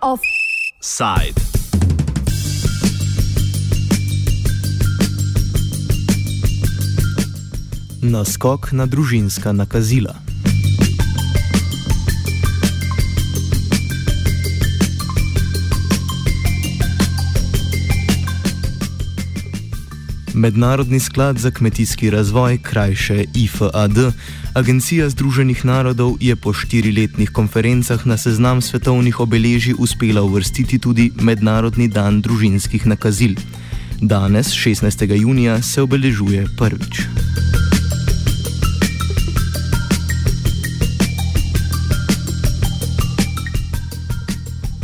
Offside. Naskok na družinska nakazila. Mednarodni sklad za kmetijski razvoj, krajše IFAD, Agencija Združenih narodov je po štiriletnih konferencah na seznam svetovnih obeležij uspela uvrstiti tudi Mednarodni dan družinskih nakazil. Danes, 16. junija, se obeležuje prvič.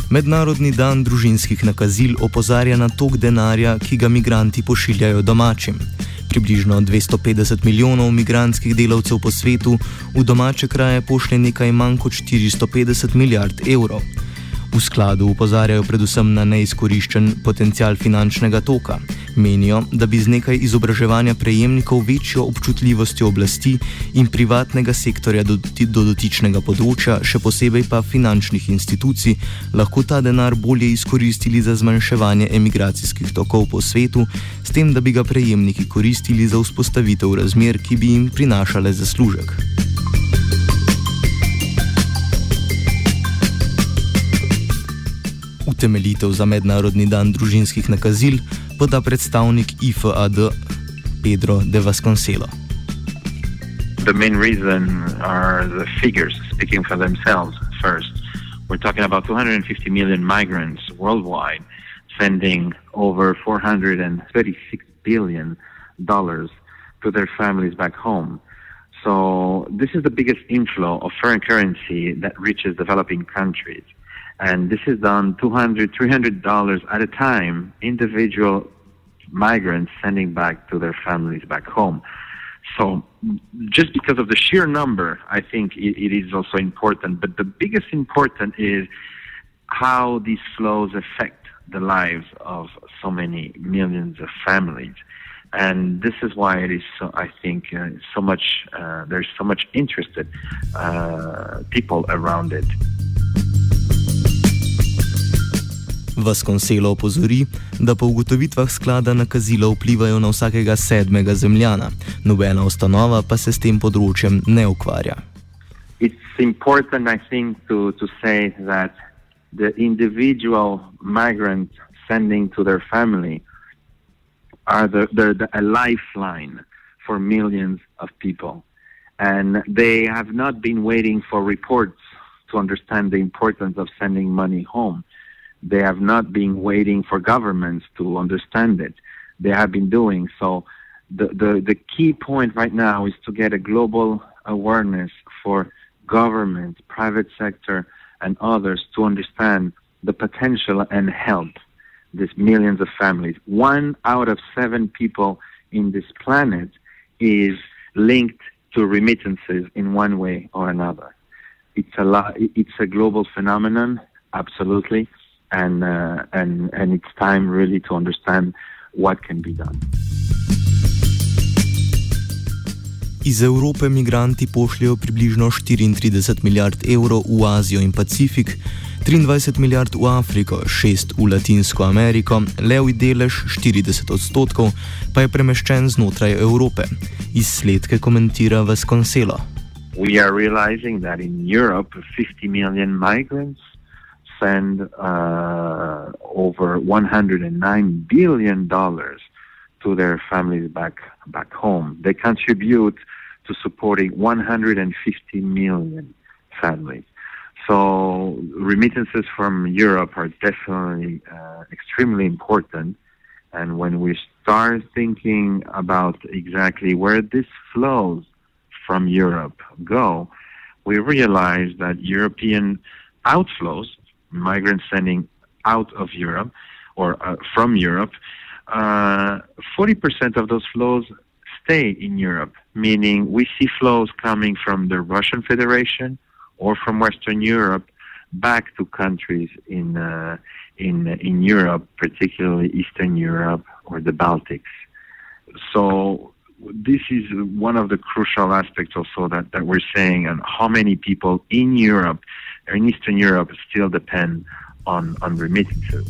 Mednarodni dan družinskih nakazil opozarja na tok denarja, ki ga migranti pošiljajo domačim. Približno 250 milijonov migranskih delavcev po svetu v domače kraje pošlje nekaj manj kot 450 milijard evrov. V skladu upozarjajo predvsem na neizkoriščen potencial finančnega toka. Menijo, da bi z nekaj izobraževanja prejemnikov večjo občutljivostjo oblasti in privatnega sektorja do, do dotičnega področja, še posebej pa finančnih institucij, lahko ta denar bolje izkoristili za zmanjševanje emigracijskih tokov po svetu, s tem, da bi ga prejemniki koristili za vzpostavitev razmer, ki bi jim prinašale zaslužek. Utemeljitev za Mednarodni dan družinskih nakazil poda predstavnik IFAD Pedro de Vasconcelo. The main reason are the figures speaking for themselves first. We're talking about 250 million migrants worldwide, sending over 436 billion dollars to their families back home. So this is the biggest inflow of foreign currency that reaches developing countries. and this is done 200 300 dollars at a time individual migrants sending back to their families back home. So just because of the sheer number i think it, it is also important. But the biggest important is how these flows affect the lives of so many millions of families. And this is why it is so i think uh, so much uh, there's so much interested uh, people around it Vasconcelo opozori, da po ugotovitvah sklada nakazila vplivajo na vsakega sedmega zemljana, nobena ustanova pa se s tem področjem ne ukvarja. It's important, I think, to, to say that the individual migrants sending to their family are the, the, the, a lifeline for millions of people. And they have not been waiting for reports to understand the importance of sending money home. They have not been waiting for governments to understand it. They have been doing so. The, the, the key point right now is to get a global awareness for government, private sector, and others to understand the potential and help these millions of families. One out of seven people in this planet is linked to remittances in one way or another. It's a lot, it's a global phenomenon, absolutely and uh, and and it's time really to understand what can be done. Iz Evrope migranti pošljajo približno 34 milijard evrov v Azijo in Pacifik, 23 milijard v Afriko, 6 v Latinsko Ameriko, levi delež 40 odstotkov pa je premeščen znotraj Evrope. Izsledke komentira Vasconcelo. We are realizing that in Europe 50 million migrants send uh, over 109 billion dollars to their families back back home. They contribute to supporting 150 million families. So remittances from Europe are definitely uh, extremely important. And when we start thinking about exactly where this flows from Europe go, we realize that European outflows migrants sending out of Europe or uh, from Europe, uh, 40% of those flows stay in Europe, meaning we see flows coming from the Russian Federation or from Western Europe back to countries in uh, in in Europe, particularly Eastern Europe or the Baltics. So this is one of the crucial aspects also that, that we're saying and how many people in Europe or in Eastern Europe still depend on, on remittances.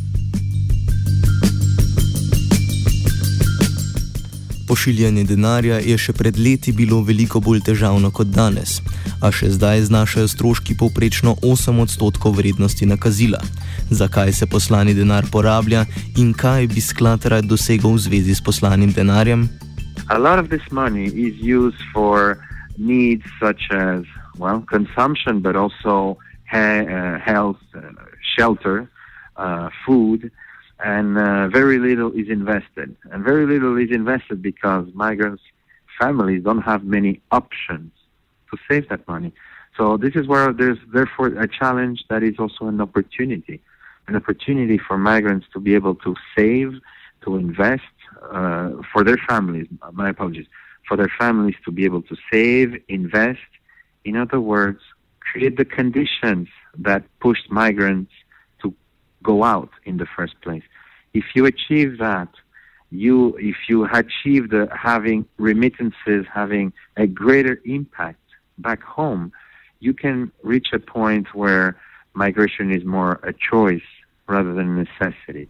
Pošiljanje denarja je še pred leti bilo veliko bolj težavno kot danes, a še zdaj znašajo stroški povprečno 8 odstotkov vrednosti nakazila. Zakaj se poslani denar porablja in kaj bi sklad rad dosegel v zvezi s poslanim denarjem? A lot of this money is used for needs such as, well, consumption, but also he- uh, health, uh, shelter, uh, food. and very little is invested. And very little is invested because migrants' families don't have many options to save that money. So this is where there's therefore a challenge that is also an opportunity, an opportunity for migrants to be able to save, to invest uh, for their families. My apologies, for their families to be able to save, invest. In other words, create the conditions that pushed migrants to go out in the first place. If you achieve that, you if you achieve the having remittances having a greater impact back home, you can reach a point where migration is more a choice rather than a necessity.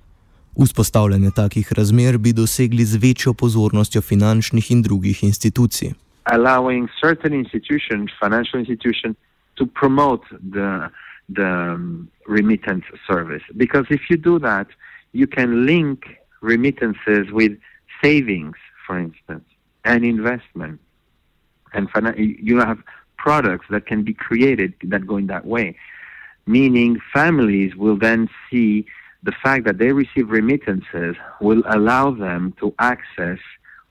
Vzpostavljanje takih razmer bi dosegli z večjo pozornostjo finančnih in drugih institucij. Allowing certain institutions, financial institutions, to promote the the um, remittance service. Because if you do that, you can link remittances with savings, for instance, and investment. And you have products that can be created that go in that way. Meaning, families will then see the fact that they receive remittances will allow them to access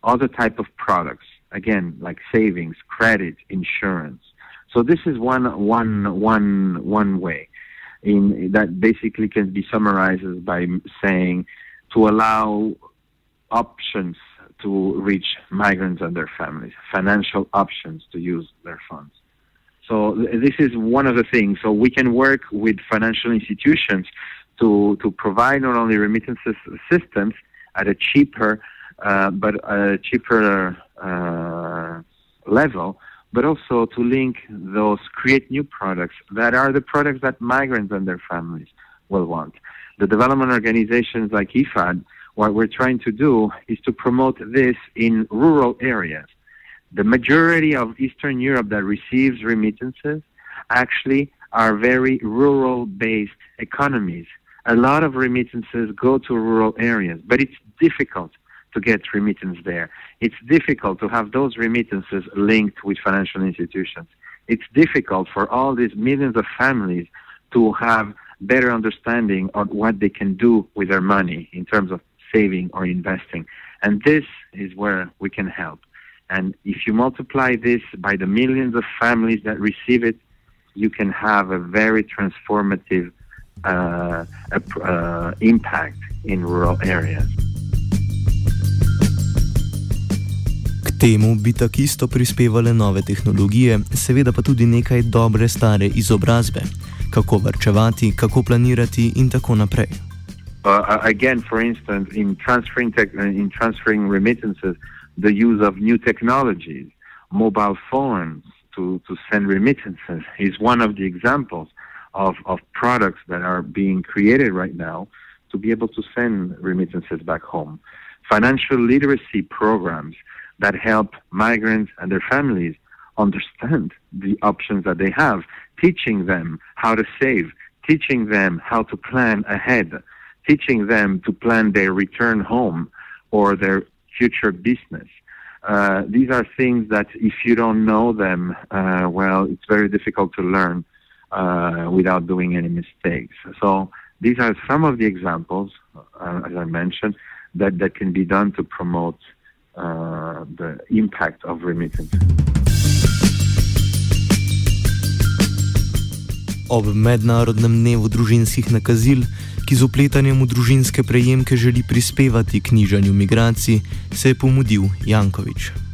other type of products. Again, like savings, credit, insurance. So this is one one one one way, in that basically can be summarized by saying to allow options to reach migrants and their families, financial options to use their funds. So this is one of the things. So we can work with financial institutions to to provide not only remittances systems at a cheaper, uh, but a cheaper uh, level but also to link those, create new products that are the products that migrants and their families will want. The development organizations like IFAD, what we're trying to do is to promote this in rural areas. The majority of Eastern Europe that receives remittances actually are very rural based economies. A lot of remittances go to rural areas, but it's difficult to get remittance there. It's difficult to have those remittances linked with financial institutions. It's difficult for all these millions of families to have better understanding of what they can do with their money in terms of saving or investing. And this is where we can help. And if you multiply this by the millions of families that receive it, you can have a very transformative uh, uh, impact in rural areas. temu bi takisto prispevale nove tehnologije, seveda pa tudi nekaj dobre stare izobrazbe, kako vrčevati, kako planirati in tako naprej. Uh, again, for instance, in transferring, in transferring remittances, the use of new technologies, mobile phones to, to send remittances is one of the examples of, of products that are being created right now to be able to send remittances back home. Financial literacy programs that help migrants and their families understand the options that they have, teaching them how to save, teaching them how to plan ahead, teaching them to plan their return home or their future business. Uh, these are things that if you don't know them, uh, well, it's very difficult to learn uh, without doing any mistakes. So these are some of the examples, uh, as I mentioned, that, that can be done to promote uh, the impact of remittance. Ob mednarodnem dnevu družinskih nakazil, ki z upletanjem v družinske prejemke želi prispevati k nižanju migracij, se je pomudil Jankovič.